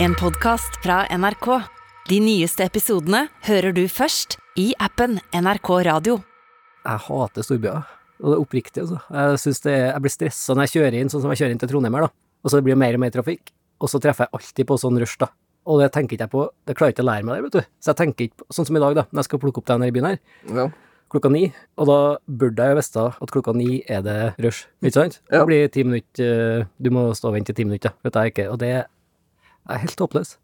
En podkast fra NRK. De nyeste episodene hører du først i appen NRK Radio. Jeg hater storbyer. Og det er oppriktig, altså. Jeg, det er, jeg blir stressa når jeg kjører inn, sånn som jeg kjører inn til Trondheim her, da. Og så blir det mer og mer trafikk. Og så treffer jeg alltid på sånn rush, da. Og det tenker ikke jeg på, det klarer ikke å lære meg det, vet du. Så jeg tenker ikke på, sånn som i dag, da, når jeg skal plukke opp deg her i byen her, Ja. klokka ni. Og da burde jeg jo visst at klokka ni er det rush, ikke sant? Ja. Det blir ti minutter, eh, du må stå og vente i ti minutter, vet jeg ikke. Og det er helt håpløs.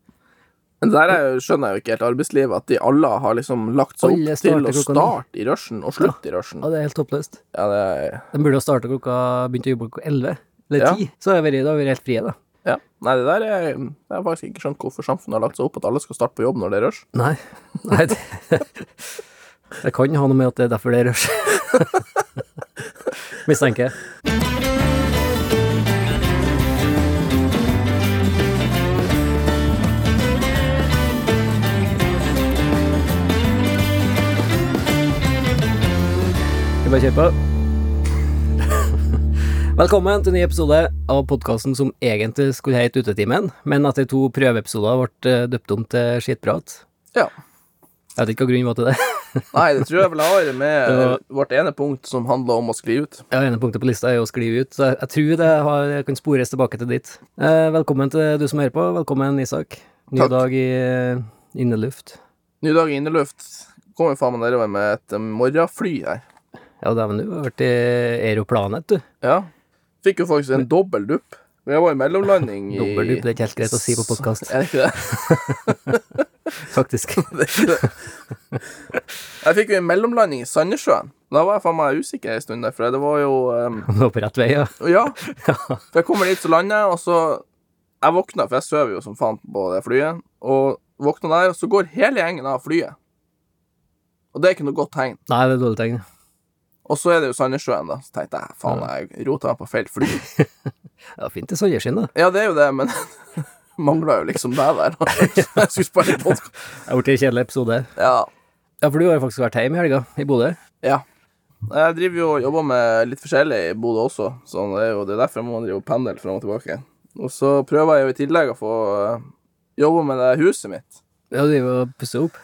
Men der er, skjønner jeg jo ikke helt arbeidslivet, at de alle har liksom lagt seg opp til å starte i rushen og slutte i rushen. Ja, det er helt håpløst. Ja, det er De burde ha starte klokka, begynt å jobbe klokka elleve, eller Ja. ti. Så har vi jeg vært helt frie, da. Ja. Nei, det der er Jeg har faktisk ikke skjønt hvorfor samfunnet har lagt seg opp at alle skal starte på jobb når det er rush. Nei, nei det, det kan ha noe med at det er derfor det er rush. Mistenker jeg. Bare kjør på? Velkommen til en ny episode av podkasten som egentlig skulle hete Utetimen, men etter to prøveepisoder ble eh, døpt om til Skittprat. Ja. Jeg vet ikke hva grunnen var til det. Nei, det tror jeg vel har med var- vårt ene punkt som handler om å skli ut. Ja, ene punktet på lista er jo å skrive ut, så jeg, jeg tror det har, kan spores tilbake til dit. Eh, velkommen til du som hører på. Velkommen, Isak. Ny Takk. dag i eh, inneluft. Ny dag i inneluft. Kommer faen meg nedover med et eh, morgenfly her. Ja, dæven, du har vært i Aeroplanet, du. Ja. Fikk jo faktisk en dobbel dupp. Jeg var i mellomlanding i Dobbeldupp, det er ikke helt greit å si på podkast, Er det ikke det? faktisk. det, er ikke det. Jeg fikk jo en mellomlanding i Sandnessjøen. Da var jeg faen meg usikker en stund der, for det var jo um, Du var på rett vei, ja. Ja. For jeg kommer dit, så lander jeg, og så Jeg våkna, for jeg sover jo som faen på det flyet, og våkna der, og så går hele gjengen av flyet. Og det er ikke noe godt tegn. Nei, det er dårlig tegn. Og så er det jo Sandnessjøen, da. Så tenkte jeg faen, jeg rota på feil fly. Ja, fint sommerskinn, da. Ja, det er jo det, men mangla jo liksom deg der. jeg skulle spille podkast. Det blitt en kjedelig episode. Ja. Ja, for du har jo faktisk vært hjemme i helga, i Bodø. Ja. Jeg driver jo og jobber med litt forskjellig i Bodø også, så det er jo det er derfor jeg må drive og pendle fram og tilbake. Og så prøver jeg jo i tillegg å få eh, jobbe med det huset mitt. Ja, du driver og pusser opp.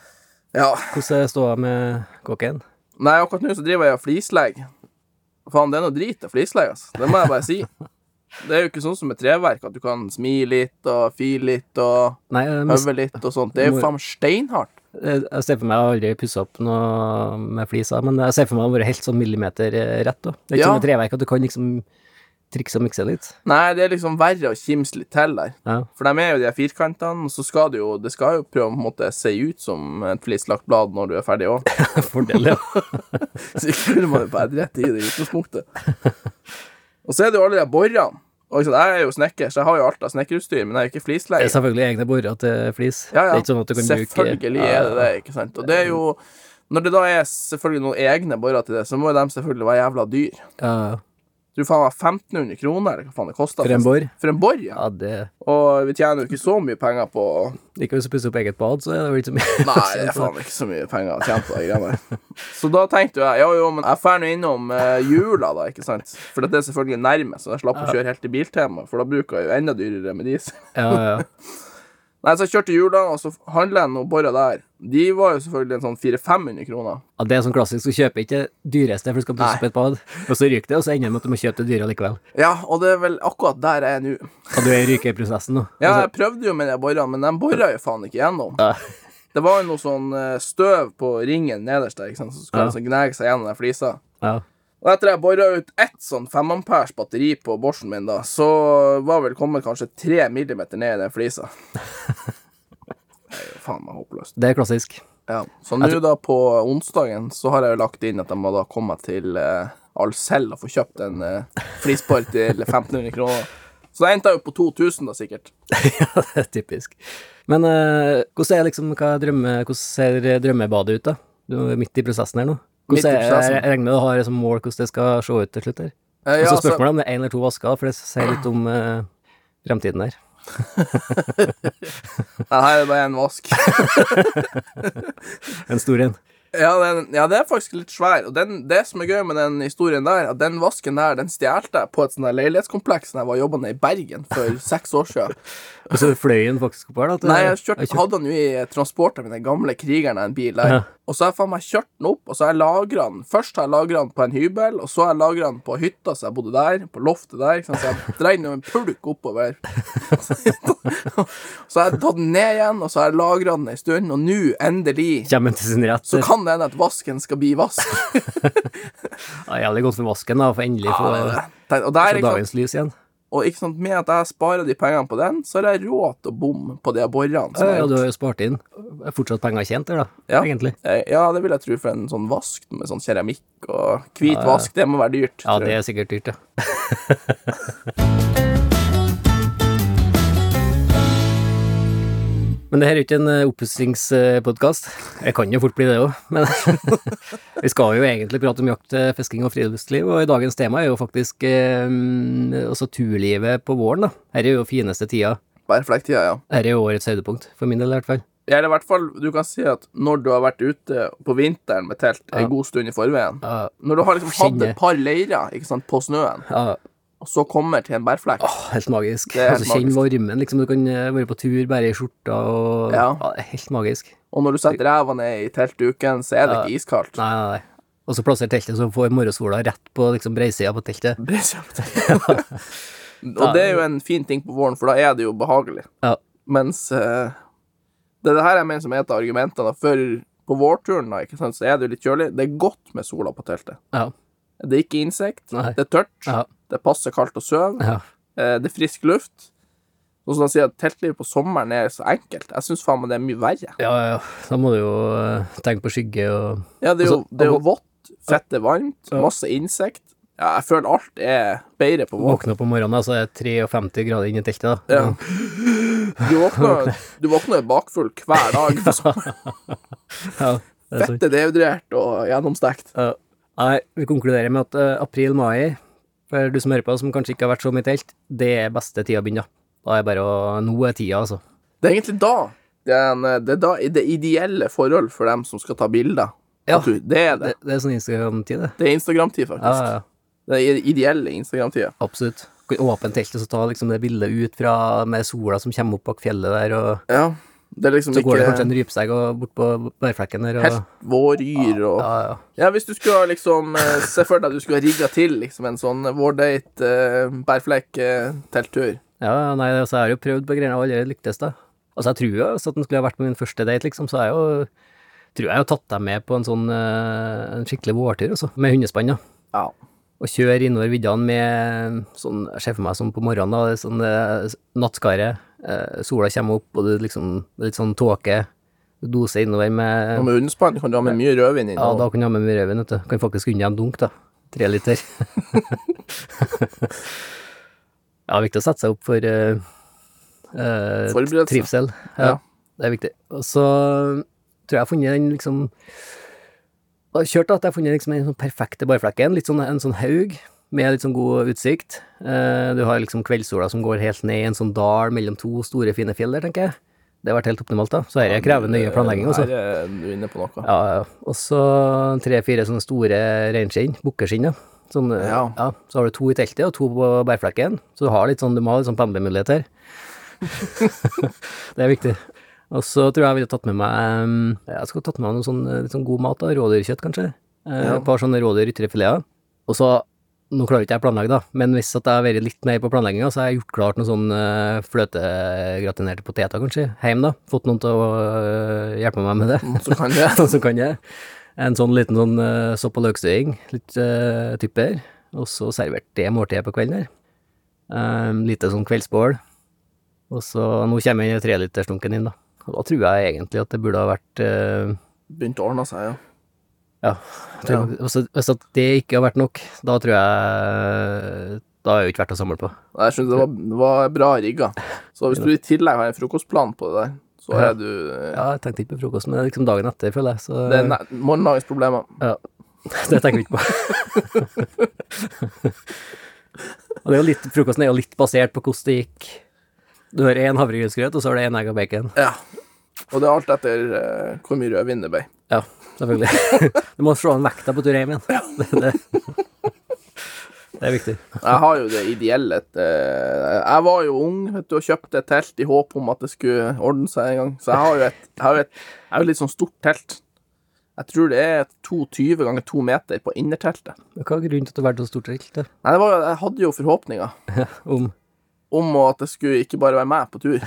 Ja. Hvordan står det med kåken? Nei, akkurat nå så driver jeg og flislegger. Faen, det er noe drit å flislegge, altså. Det må jeg bare si. Det er jo ikke sånn som med treverk, at du kan smi litt og file litt og Nei, øve litt og sånt. Det er jo faen steinhardt. Jeg ser for meg, jeg har aldri pussa opp noe med fliser, men jeg ser for meg å være helt sånn millimeter rett. Da. Det er ikke Ja. som med treverk, at du kan liksom trikse og mikse litt. Nei, det er liksom verre å kimse litt til der. Ja. For de er jo de her firkantene, og så skal det jo Det skal jo prøve å måte se ut som et flislagt blad når du er ferdig òg. Fordel, ja. Så ikke man jo bare rett i det utgangspunktet. Og så er det jo alle de borene. Og jeg er jo snekker, så jeg har jo alt av snekkerutstyr, men jeg er jo ikke flisleier. Det er selvfølgelig egne borer til flis. Ja, ja. Det er ikke sånn at du kan bruke selvfølgelig er det det, ikke sant. Og det er jo Når det da er selvfølgelig noen egne borer til det, så må jo de selvfølgelig være jævla dyr. Ja, Du faen meg 1500 kroner, eller hva faen det kosta. for en bor. For en bor, ja. Ja, det Og vi tjener jo ikke så mye penger på Ikke hvis du pusser opp eget bad, så er det vel ikke så mye. Nei, det er faen ikke så mye penger å tjene på de greiene der. Så da tenkte jeg jo, jo, men jeg drar nå innom eh, jula, da, ikke sant. For det er selvfølgelig nærme, så jeg slapp å kjøre helt til Biltema, for da bruker jeg jo enda dyrere med diesel. Ja, ja. Nei, så jeg kjørte jula, og så handla jeg noen borer der. De var jo selvfølgelig en sånn 400-500 kroner. ja, det er sånn klassisk, du kjøper ikke det dyreste for du skal pusse opp et bad, og så ryker det, og så ender det med at du må kjøpe det dyre likevel. Ja, og det er vel akkurat der jeg er nå. Og du er i rykeprosessen nå. Ja, jeg prøvde jo med de borene, men de bora jo faen ikke gjennom. Ja. Det var jo noe sånn eh, støv på ringen nederst der, ikke sant, så skulle Ja. sånn gnage seg gjennom den flisa. Ja. Og etter jeg bora ut ett sånn 5 amperes batteri på Borsen min, da, så var vel kommet kanskje 3 millimeter ned i den flisa. Det er jo faen meg håpløst. Det er klassisk. Ja. Så nå da på onsdagen så har jeg jo lagt inn at jeg må da komme til eh, Alcel og få kjøpt en eh, flisbar til 1500 kroner. Så det endte jo på 2000 da, sikkert. ja, det er typisk. Men eh, hvordan er liksom, hva drømme, hvordan ser drømmebadet ut, da? Du er midt i prosessen her nå. Hvordan er, jeg regner med du har liksom mål hvordan det skal se ut til slutt her. Eh, Og så så altså, spørsmålet om det er én eller to vasker, for det sier litt om eh, fremtiden her. Nei, her er det bare én vask. En stor en. Ja, den, ja, det er faktisk litt svær. Og den, det som er gøy med den historien der, at den vasken der, den stjal jeg på et sånt leilighetskompleks da jeg var jobbende i Bergen for seks år siden. Og så fløy den faktisk opp her, da? Nei, jeg kjørte, hadde den jo i transporten min, den gamle krigeren en bil der. Ja. Og så har jeg faen meg kjørt den opp, og så har jeg lagra den. Først har jeg lagra den på en hybel, og så har jeg lagra den på hytta, så jeg bodde der, på loftet der. Så jeg dreide den jo en pulk oppover. så har jeg tatt den ned igjen, og så har jeg lagra den en stund, og nå, endelig, Kommer til sin rett? så kan det hende at vasken skal bli vask. Ja, jævlig godt for vasken, da, for endelig få Ja, ikke dagens lys igjen. og ikke sant, med at jeg sparer de pengene på den, så har jeg råd til å bomme på de borene. som Ja, ja, du har jo spart inn. Er fortsatt penger tjent der, da, Ja. egentlig. Eh, Ja, det vil jeg tro, for en sånn vask med sånn keramikk og hvit ja. vask, det må være dyrt. Ja, det er sikkert dyrt, ja. Men det her er jo ikke en uh, oppussingspodkast. Jeg kan jo fort bli det òg, men vi skal jo egentlig prate om jakt, eh, fisking og friluftsliv, og i dagens tema er jo faktisk eh, også turlivet på våren, da. Her er jo fineste tida. Bærflekktida, ja. Her er jo årets høydepunkt, for min del i hvert fall. Eller i hvert fall, du kan si at når du har vært ute på vinteren med telt en Ja. god stund i forveien Ja, Når du har liksom hatt et par leirer ikke sant, på snøen, ja, og så kommer til en bærflekk helt magisk. Helt altså, kjenn varmen, liksom. Du kan eh, være på tur bare i skjorta og Ja. ja. det er helt magisk. Og når du setter ræva ned i teltduken, så er det Ja. ikke iskaldt. Nei, nei, nei. Og så plasser teltet, så får morgensola rett på liksom breisida på teltet. Breisida på teltet. og det er jo en fin ting på våren, for da er det jo behagelig. Ja. Mens uh, det er det her jeg mener som er et av argumentene. For på vårturen da, ikke sant, så er det jo litt kjølig. Det er godt med sola på teltet. Ja. Det er ikke insekt, Nei. det er tørt, Ja. Det er passe kaldt å sove, Ja. eh, det er frisk luft. Og som de sier, at teltlivet på sommeren er så enkelt. Jeg syns faen meg det er mye verre. ja, ja. Da må du jo eh, tenke på skygge og Ja, det er jo, Altså, det er jo vått, fett er varmt, Ja. masse insekt. Ja, jeg føler alt er bedre på våren. våkne opp om morgenen, så er det 53 grader inne i teltet, da. Ja. Du våkner, du våkner bakfull hver dag. på sommeren. er. Fett er dehydrert og gjennomstekt. Nei, vi konkluderer med at eh, april-mai, for du som hører på, som kanskje ikke har vært så mye telt, det er beste tida å begynne. da. Da er bare å Nå er tida, altså. Det er egentlig da det er, en, det er da det ideelle forhold for dem som skal ta bilder. Ja. Du, det er det. Det, det er sånn Instagram-tid, det. Det er Instagram-tid, faktisk. Ja, ja, Det er ideelle Instagram-tida. absolutt. Åpent teltet og så ta liksom det bildet ut fra med sola som kommer opp bak fjellet der, og Ja. Det liksom så går det kanskje en rypsegg bort på bærflekken der, og helt våryr og Ja, ja. Ja, hvis du skulle liksom eh, Se for deg at du skulle ha rigga til liksom en sånn vårdate, uh, bærflekk-telttur. Ja, nei, altså, jeg har jo prøvd på greiene og allerede lyktes, da. Altså, jeg tror jo altså, at den skulle ha vært på min første date, liksom, så jeg jo tror jeg har tatt deg med på en sånn eh, en skikkelig vårtur, altså, med hundespann. Ja. Og kjøre innover viddene med sånn, jeg ser for meg sånn på morgenen, da, sånn eh, nattskaret, eh, sola kommer opp, og det liksom, er litt sånn tåke, doser innover med Og med unnspann kan du ha med mye rødvin inn. Ja, da kan du ha med mye rødvin, vet du. Kan faktisk unne en dunk, da. Tre liter. ja, det er viktig å sette seg opp for uh, Forberedelse. trivsel. Ja. Det er viktig. Og så tror jeg jeg har funnet den liksom Jeg har kjørt at jeg har funnet liksom den sånn perfekte barflekken. Litt sånn, en sånn haug med litt sånn god utsikt. Eh, du har liksom kveldssola som går helt ned i en sånn dal mellom to store, fine fjell der, tenker jeg. Det har vært helt optimalt, da. Så dette krever nøye planlegging, altså. Her er du inne på noe. Ja, ja. Og så tre-fire sånne store reinskinn, bukkeskinn, ja. Sånn, eh, Ja. ja. Så har du to i teltet og to på bærflekken. Så du har litt sånn, du må ha litt sånn pendlermulighet her. det er viktig. Og så tror jeg jeg ville tatt med meg um, Jeg skulle tatt med meg noe sånn, eh, litt sånn god mat, da. Rådyrkjøtt, kanskje. Eh, Ja. Et par sånne rådyr ytrefileter. Og så nå klarer ikke jeg å planlegge, da, men hvis at jeg har vært litt mer på planlegginga, så har jeg gjort klart noen sånn uh, fløtegratinerte poteter, kanskje, hjemme, da. Fått noen til å øh, hjelpe meg med det. Så kan det noen som kan jeg. En sånn liten sånn uh, sopp- og løkstøing, litt uh, typer, og så servert det måltidet på kvelden her. Um, lite sånn kveldsbål. Og så, nå kommer trelitersdunken inn, da. Og da tror jeg egentlig at det burde ha vært uh, Begynt å ordne seg, ja. Ja. jeg Tror, Hvis, hvis det ikke har vært nok, da tror jeg Da er det jo ikke verdt å samle på. Nei, Jeg synes det var, det var bra rigga. Så hvis du i tillegg har en frokostplan på det der, så Ja. er du Ja, jeg tenkte ikke på frokost, men det er liksom dagen etter, føler jeg. Så Det er morgendagens problemer. Ja. Det tenker vi ikke på. og det er jo litt, frokosten er jo litt basert på hvordan det gikk. Du har én havregrynsgrøt, og så har du én egg og bacon. Ja. Og det er alt etter uh, hvor mye rødvin det ble. Ja. Selvfølgelig. Du må slå en vekta på tur hjem igjen. Det, det, det er viktig. Jeg har jo det ideelle eh, Jeg var jo ung vet du, og kjøpte et telt i håp om at det skulle ordne seg en gang. Så jeg har jo et, jeg har et, jeg har et litt sånn stort telt. Jeg tror det er et 22 ganger 2 meter på innerteltet. Hva er grunnen til at det har vært så stort telt? Nei, det var, jeg hadde jo forhåpninger Om om at det skulle ikke bare være meg på tur.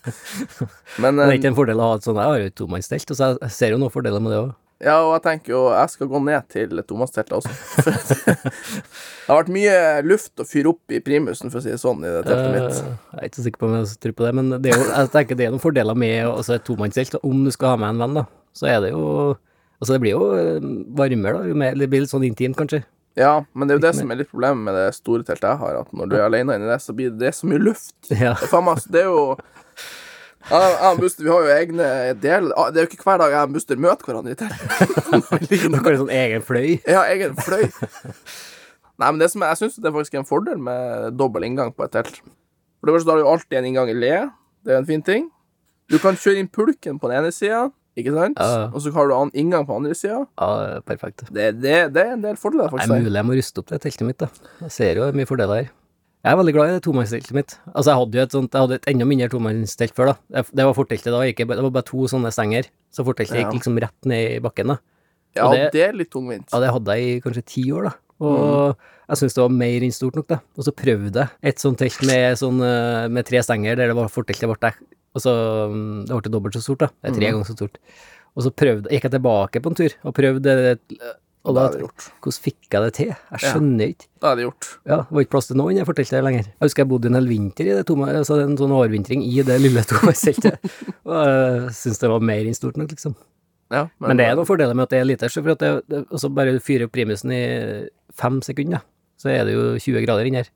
Men Det er eh, ikke en fordel å ha et sånt Jeg har jo et tomannstelt, så jeg ser jo noen fordeler med det òg. Ja, og jeg tenker jo jeg skal gå ned til Thomas-teltet også. Det har vært mye luft å fyre opp i primusen, for å si det sånn, i det teltet mitt. Jeg er ikke så sikker på om jeg tror på det, men det er jo, jeg tenker det er noen fordeler med altså, et tomannstelt. Om du skal ha med en venn, da, så er det jo Altså, det blir jo eh, varmere, da. Det blir litt sånn intimt, kanskje. Ja, men det er jo det som er litt problemet med det store teltet jeg har, at når du er alene inni det, så blir det, så mye luft. Ja. Det er meg Det er jo jeg og Buster, vi har jo egne ah, Det er jo ikke hver dag jeg og Buster møter hverandre i telt. Dere har en sånn egen fløy. Ja, egen fløy. Nei, men det som jeg syns det er faktisk en fordel med dobbel inngang på et telt. For det første har du jo alltid en inngang i le. Det er en fin ting. Du kan kjøre inn pulken på den ene sida, ikke sant? Ja. Og så har du annen inngang på andre sida. Ja, perfekt. Det, det, det er en del fordeler, Det er faktisk. mulig jeg må ruste opp det teltet mitt, da. Jeg ser jo mye fordeler her. Jeg er veldig glad i det tomannsteltet mitt. Altså, jeg hadde jo et sånt, jeg hadde et enda mindre tomannstelt før, da. Det var forteltet da, ikke, det var bare to sånne stenger, så forteltet Ja. gikk liksom rett ned i bakken, da. Ja, og det- det er litt tungvint. Ja, det hadde jeg i kanskje ti år, da. Og jeg syntes det var mer enn stort nok, da. Og så prøvde jeg et sånt telt med, sånn, eh, med tre stenger, der det var forteltet ble. Og så mm, Det ble dobbelt så stort, da. Det er tre ganger så stort. Og så prøvde, gikk jeg tilbake på en tur, og prøvde Og da er det gjort. Hvordan fikk jeg det til? Jeg Ja. skjønner ikke. Det er det gjort. Ja, det var ikke plass til noen, jeg fortalte det lenger. Jeg husker jeg bodde en hel vinter i det tomme, altså en sånn overvintring i det lille tomannstellet. Og jeg syns det var mer enn stort nok, liksom. Ja, Men, det er noen fordeler med at det er lite, så for at det, det, også bare du fyrer opp primusen i fem sekunder, så er det jo 20 grader inni her.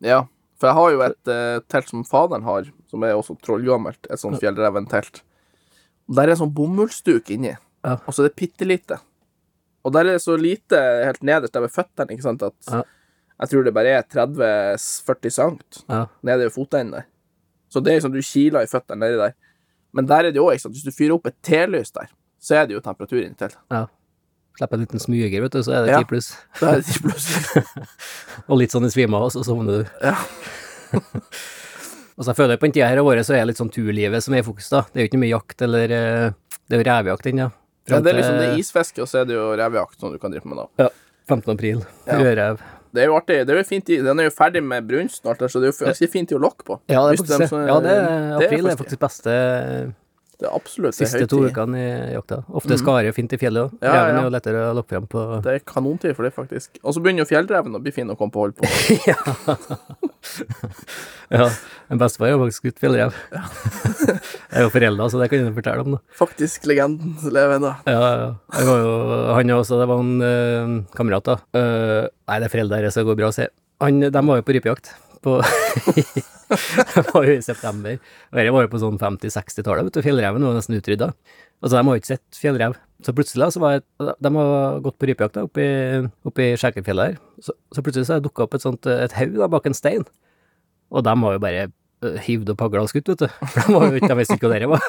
Ja, for jeg har jo et uh, telt som faderen har, som er også trollgammelt, et sånt fjellreven-telt. Der er en sånn bomullsduk inni, Ja. og så er det bitte lite. Og der er det så lite helt nederst der ved føttene, ikke sant, at Ja. jeg tror det bare er 30-40 sankt Ja. nede ved fotenden der. Så det er liksom du kiler i føttene nedi der. Men der er det jo òg, ikke sant, hvis du fyrer opp et telys der, så er det jo temperatur inni teltet. ja. Slipper en liten smyger, vet du, så er det. 10 pluss. Da er det ikke plutselig Og litt sånn i svime av, så sovner du. Ja. Altså, jeg føler på den tida her av året så er det litt sånn turlivet som er i fokus, da. Det er jo ikke mye jakt, eller eh, Det er jo revejakt ennå. ja. Ja, Det er liksom det er isfiske, og så er det jo revejakt som du kan drive med da. Ja. 15. april. Ja. Rødrev. Det er jo artig. Det er jo fint i, Den er jo ferdig med brunst snart, så det er jo ganske fint i å lokke på. Ja, det er faktisk de som- Ja, det er, det er faktisk, er faktisk beste Det er absolutt det er siste to høytid. ukene i jakta. Ofte skare fint i fjellet òg. Ja, Reven ja. er jo lettere å lokke fram på Det er kanontid for det, faktisk. Og så begynner jo fjellreven å bli fin å komme på hold på. Ja, en bestefar har faktisk skutt fjellrev. Jeg er jo forelda, så det kan jeg fortelle om, da. Faktisk legenden lever ennå. Ja, ja. Jeg var jo, han også, det var en uh, kamerat, da. Uh, nei, det er foreldre her, så det går bra å se. Han, de var jo på rypejakt. På Det var jo i september. Og dette var jo på sånn 50-60-tallet, vet. Fjellreven var nesten utrydda. Altså, de har ikke sett fjellrev. Så plutselig så var jeg, de har gått på rypejakt oppe i, Skjækerfjellet her. Så, så plutselig så dukka opp et sånt, et haug bak en stein. Og de var jo bare hivd og pagla og skutt, vet du. For de visste ikke hva det var.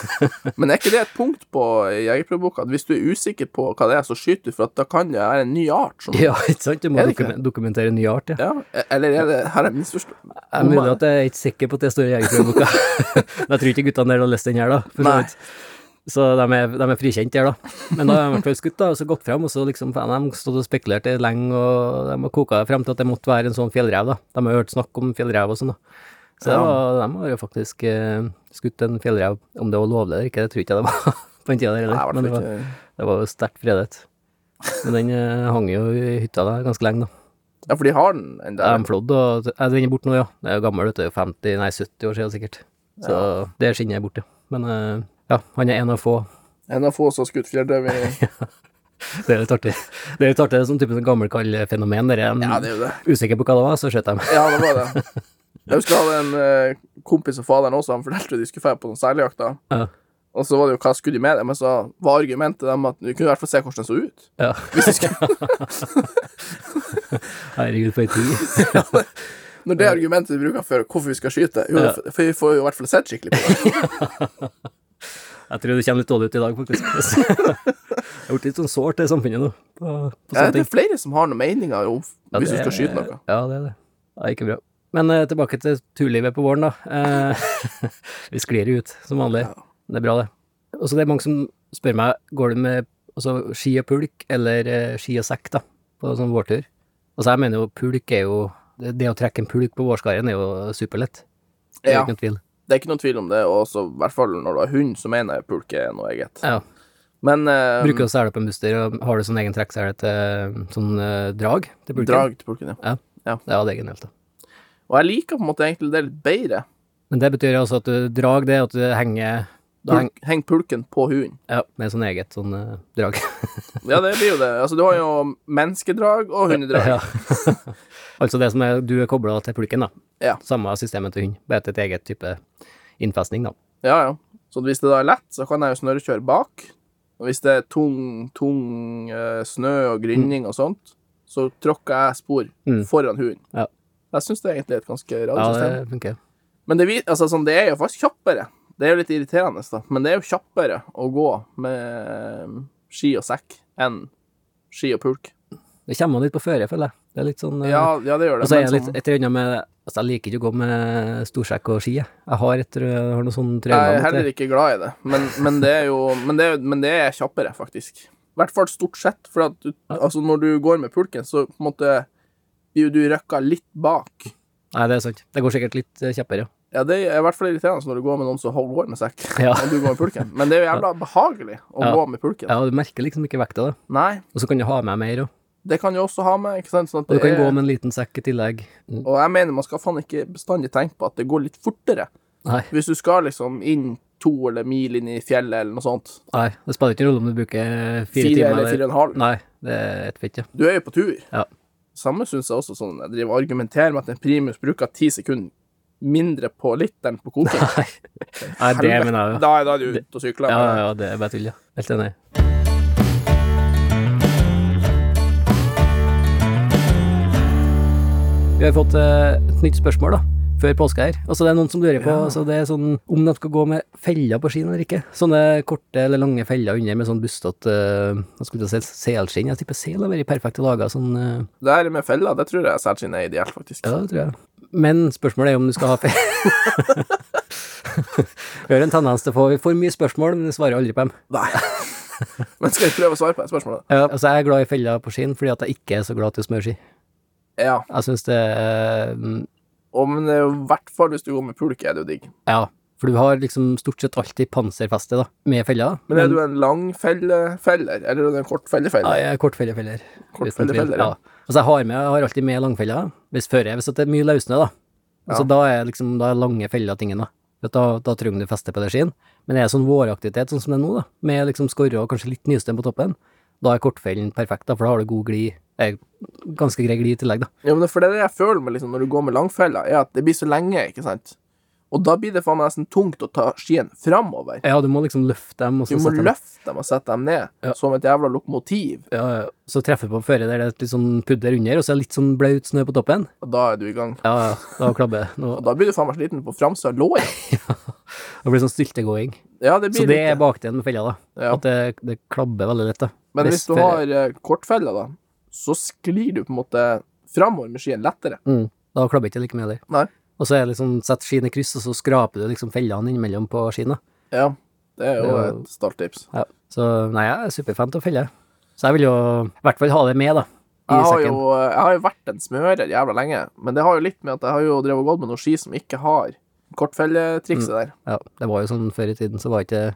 Men er ikke det et punkt på jegerprøveboka at hvis du er usikker på hva det er, så skyter du, for da kan det være en ny art som Ja, ikke sant? Du må Er det dokumentere en ny art, ja. Ja, eller er det Her er misforstått. Jeg er mulig at jeg er ikke sikker på at det står i Jegerprøveboka. Men jeg tror ikke guttene der har lest den her, da. For Nei. så de, er, de er frikjent der, da. Men da har de i hvert fall skutt, da, og så gått fram, og så liksom de har stått og spekulert lenge, og de har koka det frem til at det måtte være en sånn fjellrev, da. De har hørt snakk om fjellrev og sånn, da. Så Ja. var, de har jo faktisk eh, skutt en fjellrev. Om det var lovlig eller ikke, det tror ikke jeg det var på den tida der heller. Men det var, det var jo sterkt fredet. Men den eh, hang jo i hytta der ganske lenge, da. Ja, for de har den ennå? Ja, der. de flådd, og ja, den er borte nå, ja. Den er jo gammel, vet du. 50, nei 70 år siden sikkert. Så det skinnet er borte. Men eh, ja, han er en av få. En av få som har skutt fjellrev i Det er litt artig. Det er litt artig, det er sånn type sånn gammelkall-fenomen. Ja, det er jo det. usikker på hva det var, så skjøt de. Ja, det var det. Jeg husker jeg hadde en uh, kompis og faderen også, han fortalte de skulle dra på noen seljakter. da. Ja. Og så var det jo hva skulle de med det, men så var argumentet dem at du kunne i hvert fall se hvordan den så ut. Ja. Hvis de skulle, Herregud, for ei tid. når det argumentet du bruker for hvorfor vi skal skyte, jo, Ja. for vi får jo i hvert fall sett skikkelig på det. Jeg tror det kommer litt dårlig ut i dag, faktisk. Jeg har blitt litt sånn sårt i samfunnet nå. På, på Ja, det er flere som har noen meninger om Ja, hvis du skal skyte noe. Ja, det er det. Det er ikke bra. Men eh, tilbake til turlivet på våren, da. Eh, vi sklir ut, som vanlig. Ja. Det er bra, det. Og så det er mange som spør meg, går du med altså, ski og pulk, eller eh, ski og sekk, da, på sånn vårtur? Altså, jeg mener jo pulk er jo Det, det å trekke en pulk på vårskaren er jo superlett. Det er Ja. ikke noen tvil. Det er ikke noen tvil om det, og i hvert fall når du har hund, så mener jeg pulk er noe eget. Ja. Men uh, Bruker å sele opp en buster, og har du sånn egen trekksele til sånn uh, drag til pulken? drag til pulken, ja. Ja, det er genialt, da. Og jeg liker på en måte egentlig det litt bedre. Men det betyr altså at du drag det, at du henger da heng, Pulk, heng pulken på hunden. Ja, med sånn eget sånn uh, drag. Ja, det blir jo det. Altså, du har jo menneskedrag og hundedrag. Ja. altså det som er du er kobla til pulken, da. Ja. Samme systemet til hund, bare til et eget type innfestning, da. Ja, ja. Så hvis det da er lett, så kan jeg jo snørrekjøre bak. Og hvis det er tung, tung uh, snø og grynning og sånt, så tråkker jeg spor Mm. foran hunden. Ja. Jeg syns det er egentlig et ganske Ja, radiosystem. det funker. Men det, altså, sånn, det er jo faktisk kjappere. Det er jo litt irriterende, da. Men det er jo kjappere å gå med ski og sekk enn ski og pulk. Det kommer litt på føre, føler jeg. Det er litt sånn eh, Ja, ja det gjør det. Og så er jeg litt sånn- et eller med Altså, jeg liker ikke å gå med storsekk og ski, jeg. Jeg har, et, jeg har noe sånn jeg er heller ikke glad i det, men, men det er jo men det, er- men det er kjappere, faktisk. I hvert fall stort sett. For at du, altså, når du går med pulken, så på en måte blir jo du røkka litt bak. Nei, det er sant. Det går sikkert litt eh, kjappere, ja. Ja, det er i hvert fall irriterende når du går med noen som holder med sekk, Ja. og du går med pulken. Men det er jo jævla behagelig å Ja. gå med pulken. Ja, du merker liksom ikke vekta, da. Nei, Og så kan du ha med mer òg. det kan du også ha med, ikke sant. Sånn Og du kan er, gå med en liten sekk i tillegg. Mm. Og jeg mener man skal faen ikke bestandig tenke på at det går litt fortere. Nei, Hvis du skal liksom inn to eller mil inn i fjellet eller noe sånt, nei, det spiller ikke rolle om du bruker fire, fire timer eller fire og en halv, Nei, det er et fett, ja. du er jo på tur. Ja. Samme syns jeg også sånn, jeg driver og argumenterer med at en primus bruker ti sekunder mindre på literen på koken. Nei, nei det mener jeg jo. Da, da er du ute og sykler. Ja, ja, det. er bare tull, ja. Helt enig. Vi har fått eh, et nytt spørsmål, da, før påske her. Altså, det er noen som lurer på altså, det er sånn, om de skal gå med feller på skien eller ikke. Sånne korte eller lange feller under med sånn bustete uh, skulle du si selskinn. Jeg tipper sel har vært perfekt laga sånn uh... Det her med feller, det tror jeg selskinn er ideelt, faktisk. Ja, det tror jeg. Men spørsmålet er om du skal ha feller Vi har en tendens til å få Vi får mye spørsmål, men vi svarer aldri på dem. Nei. Men skal jeg prøve å svare på det spørsmålet? Ja, altså, jeg er glad i feller på skien fordi at jeg ikke er så glad til å smøre ski. Ja. Jeg syns det mm, Og, men jo i hvert fall hvis du går med pulk, er det jo digg. Ja, for du har liksom stort sett alltid panserfeste, da, med feller. Men er du en lang fellefeller, eller er du en kort Ja, jeg er kortfellefeller. fellefeller. Kort Kortfellefeller, ja. ja. Altså, jeg har, med, jeg har alltid med langfeller, hvis før jeg, hvis det er mye løsne, da. Altså, Ja. da er liksom, da er lange feller tingen, da. Da, da trenger du feste på det skien. Men er det sånn våraktivitet, sånn som det er nå, da, med liksom skorre og kanskje litt nystem på toppen, da er kortfellen perfekt, da, for da har du god glid, eh, ganske grei glid i tillegg, da. Ja, men for det er det jeg føler med liksom, når du går med langfeller, er at det blir så lenge, ikke sant? Og da blir det faen meg nesten tungt å ta skien framover. Ja, du må liksom løfte dem, og Du så må sette dem løfte dem og sette dem ned, Ja. som et jævla lokomotiv, ja, ja. Så treffer du på føret der det er litt sånn pudder under, og så er det litt sånn blaut snø på toppen. og da er du i gang. Ja, ja, da klabber det. Og da blir du faen meg sliten på framsida av låret. Det blir sånn styltegåing. Ja, det blir Så det litt er bakdelen med fella, da. Ja. At det, det klabber veldig lett, da. Men hvis du har eh, kortfeller, da, så sklir du på en måte framover med skien lettere. mm, Da klabber ikke like mye heller. Nei. Og så er det liksom setter skien i kryss, og så skraper du liksom fellene innimellom på skiene. Ja, det er jo Det er et starttips. Ja. Så nei, jeg er superfan av å felle. Så jeg vil jo i hvert fall ha det med, da. Jeg har, jo, jeg har jo vært en smører jævla lenge, men det har jo litt med at jeg har jo drevet og gått med noen ski som ikke har kortfelletrikset Mm. der. Ja, det var jo sånn før i tiden, så var ikke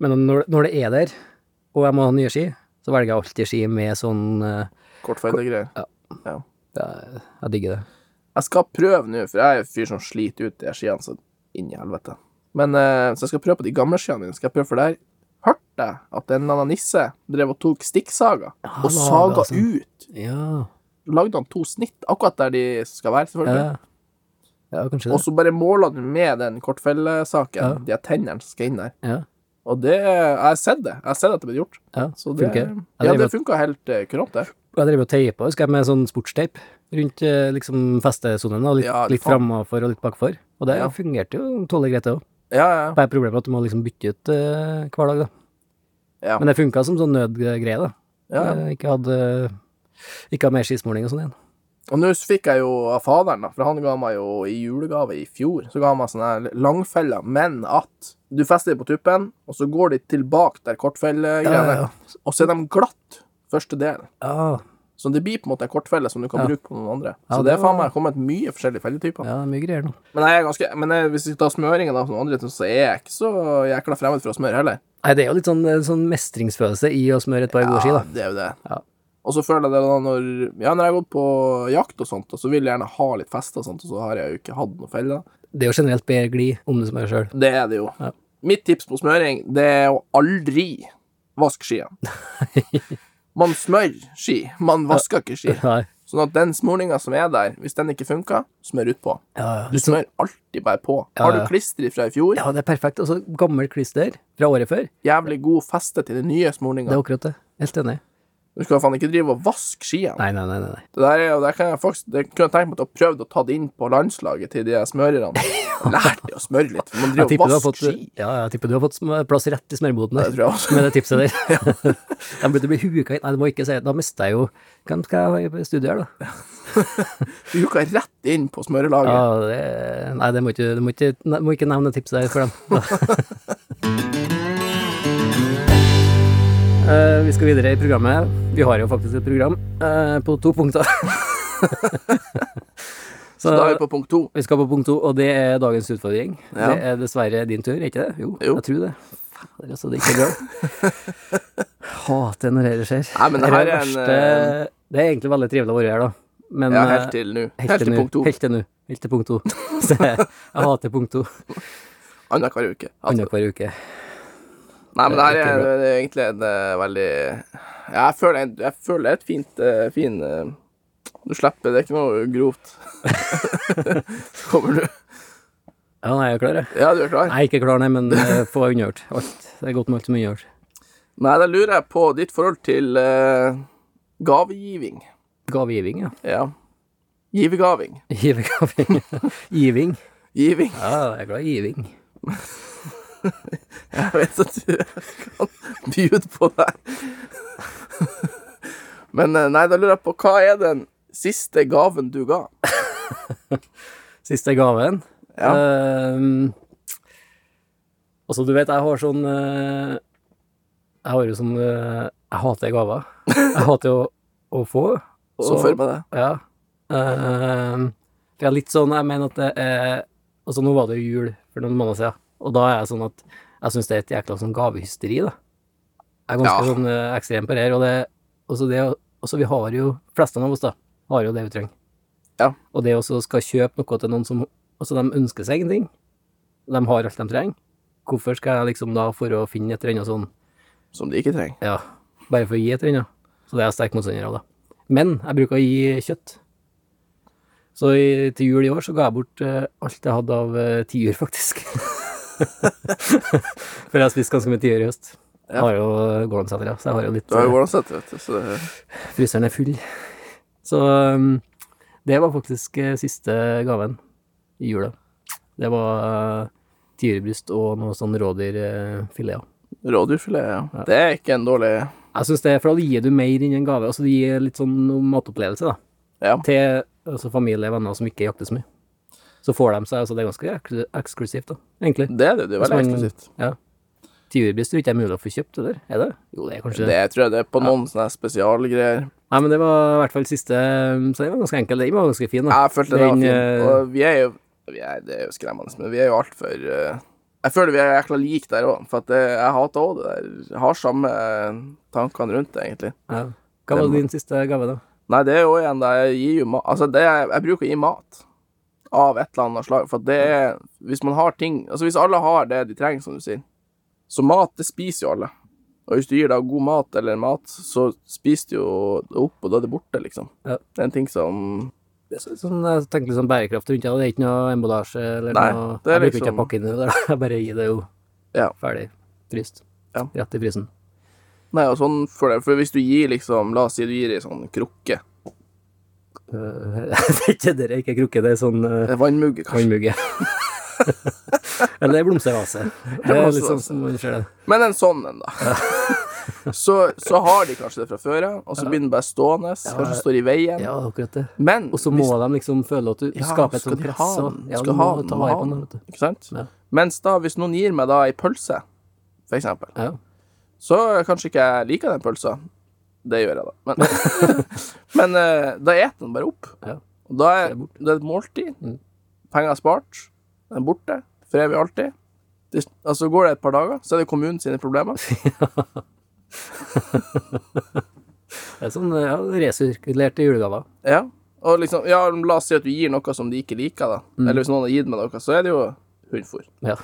Men når, når det er der, og jeg må ha nye ski, så velger jeg alltid ski med sånn uh, Kortfeide greier. ja, Jeg digger det. Jeg skal prøve nå, for jeg er en fyr som sliter ut de skiene så inn i helvete. Men uh, Så jeg skal prøve på de gamle skiene mine. Skal jeg prøve for der hørte jeg at en eller annen nisse drev og tok stikksaga og saga sånn. ut. Ja. Lagde han to snitt, akkurat der de skal være, selvfølgelig. Ja, ja Og så bare måler du med den kortfellesaken, Ja. de tennene som skal inn der. Og det Jeg har sett det. Jeg har sett at det blir gjort. ja. Så det, funker. ja, det funka helt uh, kurant, det. Jeg driver og teipa, husker jeg, med sånn sportsteip rundt eh, liksom festesonen, litt, Ja, litt framover og litt bakfor. Og det Ja. fungerte jo tålelig greit, det òg. Ja, ja. Bare problemet er at du må liksom bytte ut uh, hver dag, da. Ja. Men det funka som sånn nødgreie, da. ja. Jeg ikke hadde ikke hadde mer skismåling og sånn igjen. Og nå fikk jeg jo av faderen, da, for han ga meg jo i julegave i fjor, så ga han meg sånne langfeller, men at du fester dem på tuppen, og så går de tilbake der kortfellegreiene, Ja, ja, og så er de glatt første del. Ja, Så det blir på en måte en kortfelle som du kan bruke på noen andre. Så det det er faen meg kommet mye forskjellige felletyper. ja, mye greier nå. Men jeg er ganske Men jeg, hvis vi tar smøringen da, som andre, så er jeg ikke så jækla fremmed for å smøre heller. Nei, det er jo litt sånn, sånn mestringsfølelse i å smøre et par gode ski, da. det er jo det. Ja. Og så føler jeg det da når Ja, når jeg har gått på jakt og sånt, og så vil jeg gjerne ha litt fest og sånt, og så har jeg jo ikke hatt noen feller. Det er jo generelt bedre glid om du smører sjøl. Det er det jo. Ja. Mitt tips på smøring, det er å aldri vaske skiene. Man smører ski, man vasker ikke ski. Nei. Sånn at den smurninga som er der, hvis den ikke funker, smør utpå. Ja, ja. Du smør alltid bare på. Ja, Har du klister fra i fjor, ja, det er perfekt. Og så gammel klister fra året før. jævlig god feste til den nye Det er akkurat det. Helt enig. Du skal faen ikke drive og vaske skiene. Nei, nei, nei. nei. Det der er det kan jeg faktisk Det kunne jeg tenkt meg til å prøve å ta det inn på landslaget til de smørerne. Lært de å smøre litt. for Man Jeg driver tipper, og har vasker fått, ski. ja, jeg tipper du har fått sm- plass rett i smørboden Det der, tror jeg også. med det tipset der. De burde bli huka inn. Nei, du må ikke si det. Da mister jeg jo Hvem skal jeg ha i studio her, da? Du huka rett inn på smørelaget. Ja, det, nei, det må ikke, du må ikke, ne- må ikke nevne tipset der for dem. Eh, vi skal videre i programmet. Vi har jo faktisk et program uh, på to punkter. Så Så da er vi på punkt to. vi skal på punkt to, og det er dagens utfordring. Ja. Det er dessverre din tur, er ikke det? Jo, Jo. jeg tror det. Fader, altså, det er ikke bra. Hater når det skjer. Nei, men det her er en, Det er egentlig veldig trivelig å være her, da. Men Ja, eh, helt til nå. Helt, Helt til punkt to. Helt til nå. Helt til punkt to. Så jeg, jeg hater punkt to Annenhver uke. Altså. annenhver uke. Nei, men det her er er, det er egentlig en eh, veldig ja, Jeg føler, jeg føler det er et fint eh, fin eh, Du slipper, det er ikke noe grovt. Så kommer du. Ja, nei, jeg er klar, jeg. Ja, du er klar? Nei, ikke klar, nei, men eh, få unngjort alt. Det er godt med alt som er unngjort. Nei, da lurer jeg på ditt forhold til uh, gavegiving. Gavegiving, ja. Ja. Givegaving. Givegaving. Giving. Giving. Ja, jeg er glad i giving. Jeg vet at du kan bjude på det. Men eh, nei, da lurer jeg på hva er den siste gaven du ga? Siste gaven. Ja. Uh, altså, du vet, jeg har sånn uh, Jeg har jo sånn uh, Jeg hater gaver. Jeg hater å, å få. Så og- for meg det. Ja. Ehm, for er litt sånn Jeg mener at det er Altså, nå var det jo jul for noen måneder siden, og da er jeg sånn at jeg syns det er et jækla sånn gavehysteri, da. Jeg er ganske Ja. sånn eh, ekstrem på det her, og det også det også vi har jo Fleste av oss, da, har jo det vi trenger. Ja. Og det også skal kjøpe noe til noen som Altså, de ønsker seg ingenting. De har alt de trenger. Hvorfor skal jeg liksom da, for å finne et eller annet sånn Som de ikke trenger. ja, bare for å gi et eller annet. Så det er jeg sterk motstander av, da. Men jeg bruker å gi kjøtt. Så i, til jul i år så ga jeg bort uh, alt jeg hadde av uh, tiur, faktisk. For jeg har spist ganske mye tiur i høst. Jeg Ja. har jo gårdsetere, så jeg har jo litt Du har jo eh, vet du. Så det, Fryseren er full. Så um, det var faktisk eh, siste gaven i jula. Det var uh, tiurbryst og noe sånn rådyrfilet. rådyrfilet, ja. Ja. Det er ikke en dårlig Jeg syns det, for da gir du mer enn en gave. Altså du gir litt sånn matopplevelse, da. Ja. Til altså, familie og venner som ikke jakter så mye. Så får de seg altså Det er ganske eksklusivt, da, egentlig. Det er det. Det er veldig eksklusivt. Ja. Tiurbryst tror ikke jeg er mulig å få kjøpt, eller? Er det? Jo, det er kanskje Det tror jeg det er på noen sånne spesialgreier. Nei, men det var i hvert fall siste Så det var ganske enkelt. Den var ganske fin, da. Jeg følte det var Den, fint. fin. Og vi er jo vi er, Det er jo skremmende, men vi er jo altfor uh, Jeg føler vi er jækla like der òg, for at det, jeg hater òg det der. Jeg har samme eh, tankene rundt det, egentlig. Ja. Hva var Det din siste gave, da? Nei, det er jo igjen det jeg gir jo mat Altså, det jeg, jeg bruker å gi mat av et eller annet slag, for det er Hvis man har ting Altså, hvis alle har det de trenger, som du sier, så mat, det spiser jo alle. Og hvis du gir deg god mat eller mat, så spiser du jo det opp, og da er det borte, liksom. Ja. Det er en ting som Det er Sånn, jeg tenker litt sånn bærekraft rundt det. Det er ikke noe emballasje eller Nei, noe det Jeg bruker ikke liksom- å pakke inn i det der. Jeg bare gir det jo Ja. ferdig fryst. Ja. Rett i frysen. Nei, og sånn for det. For hvis du gir liksom La oss si du gir ei sånn krukke. Det er ikke krukke, det er sånn uh, Eh, Vannmugge, kanskje. Eller blomstervase. Det er litt sånn som man ser det. Men en sånn en, da. så, så har de kanskje det fra før av, og så blir den bare stående. Kanskje står i veien. Ja, akkurat det. Men Og så må de liksom føle at du Ja, skaper et sånt press. ha og-? Ja, Skal du ha må ta vare på den. den. vet du. Ikke sant? Ja. Mens da, hvis noen gir meg da ei pølse, for eksempel, Ja. så kanskje ikke jeg liker den pølsa. Det gjør jeg, da. Men, men eh, da eter den bare opp. Ja. Og da er Det et måltid. Mm. Penger spart. Den er borte. For evig og alltid. Det, altså Går det et par dager, så er det kommunen sine problemer. Det er sånn ja, resirkulerte julegaver. Ja. Og liksom, ja, la oss si at du gir noe som de ikke liker, da. Mm. Eller hvis noen har gitt meg noe, så er det jo hundfôr. Ja.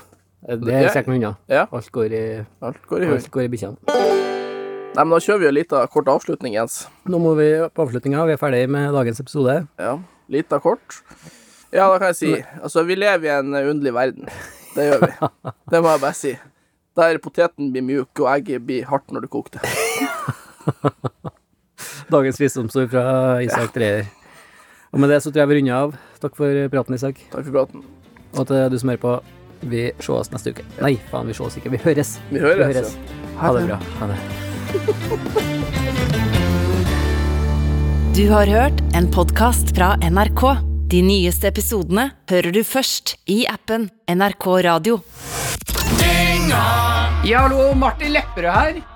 Det er Ja. kjekt med. Ja, Alt går i, alt går i hund. alt går i bikkjene. Nei, men da kjører vi en liten kort avslutning, Jens. Nå må vi på avslutninga. Vi er ferdig med dagens episode. Ja, lita kort. Ja, da kan jeg si Altså, vi lever i en underlig verden. Det gjør vi. Det må jeg bare si. Der poteten blir mjuk, og egget blir hardt når du koker det. Dagens visdomsord fra Isak Dreyer. Og med det så tror jeg vi runder av. Takk for praten, Isak. Takk for praten. Og til du som hører på, vi sees neste uke. Nei, faen, vi sees ikke. Vi høres. Vi Vi høres. høres. ja. Ha det bra. Ha det. Du har hørt en podkast fra NRK. De nyeste episodene hører du først i appen NRK Radio. Ja, hallo, Martin Lepperød her.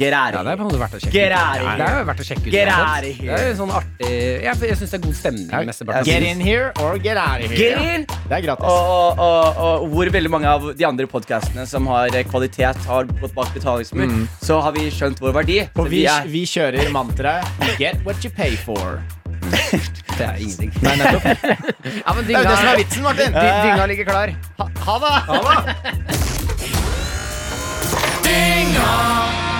Get out Ja, of det måte verdt å sjekke Get ut. out of det here. er verdt å sjekke ut. Get out of here. Det er sånn artig Jeg, jeg syns det er god stemning. Mesteparten. Get in here or get out of Get here. in! Det er gratis. Og, og, og, og hvor veldig mange av de andre podkastene som har kvalitet, har gått bak betalingsmur, så har vi skjønt vår verdi. Så Og vi, er vi kjører mantraet Get what you pay for. Det er ingenting. Nei, nettopp. Ja, men Det er jo det som er vitsen, Martin. Dy- Dynga ligger klar. Ha, ha det.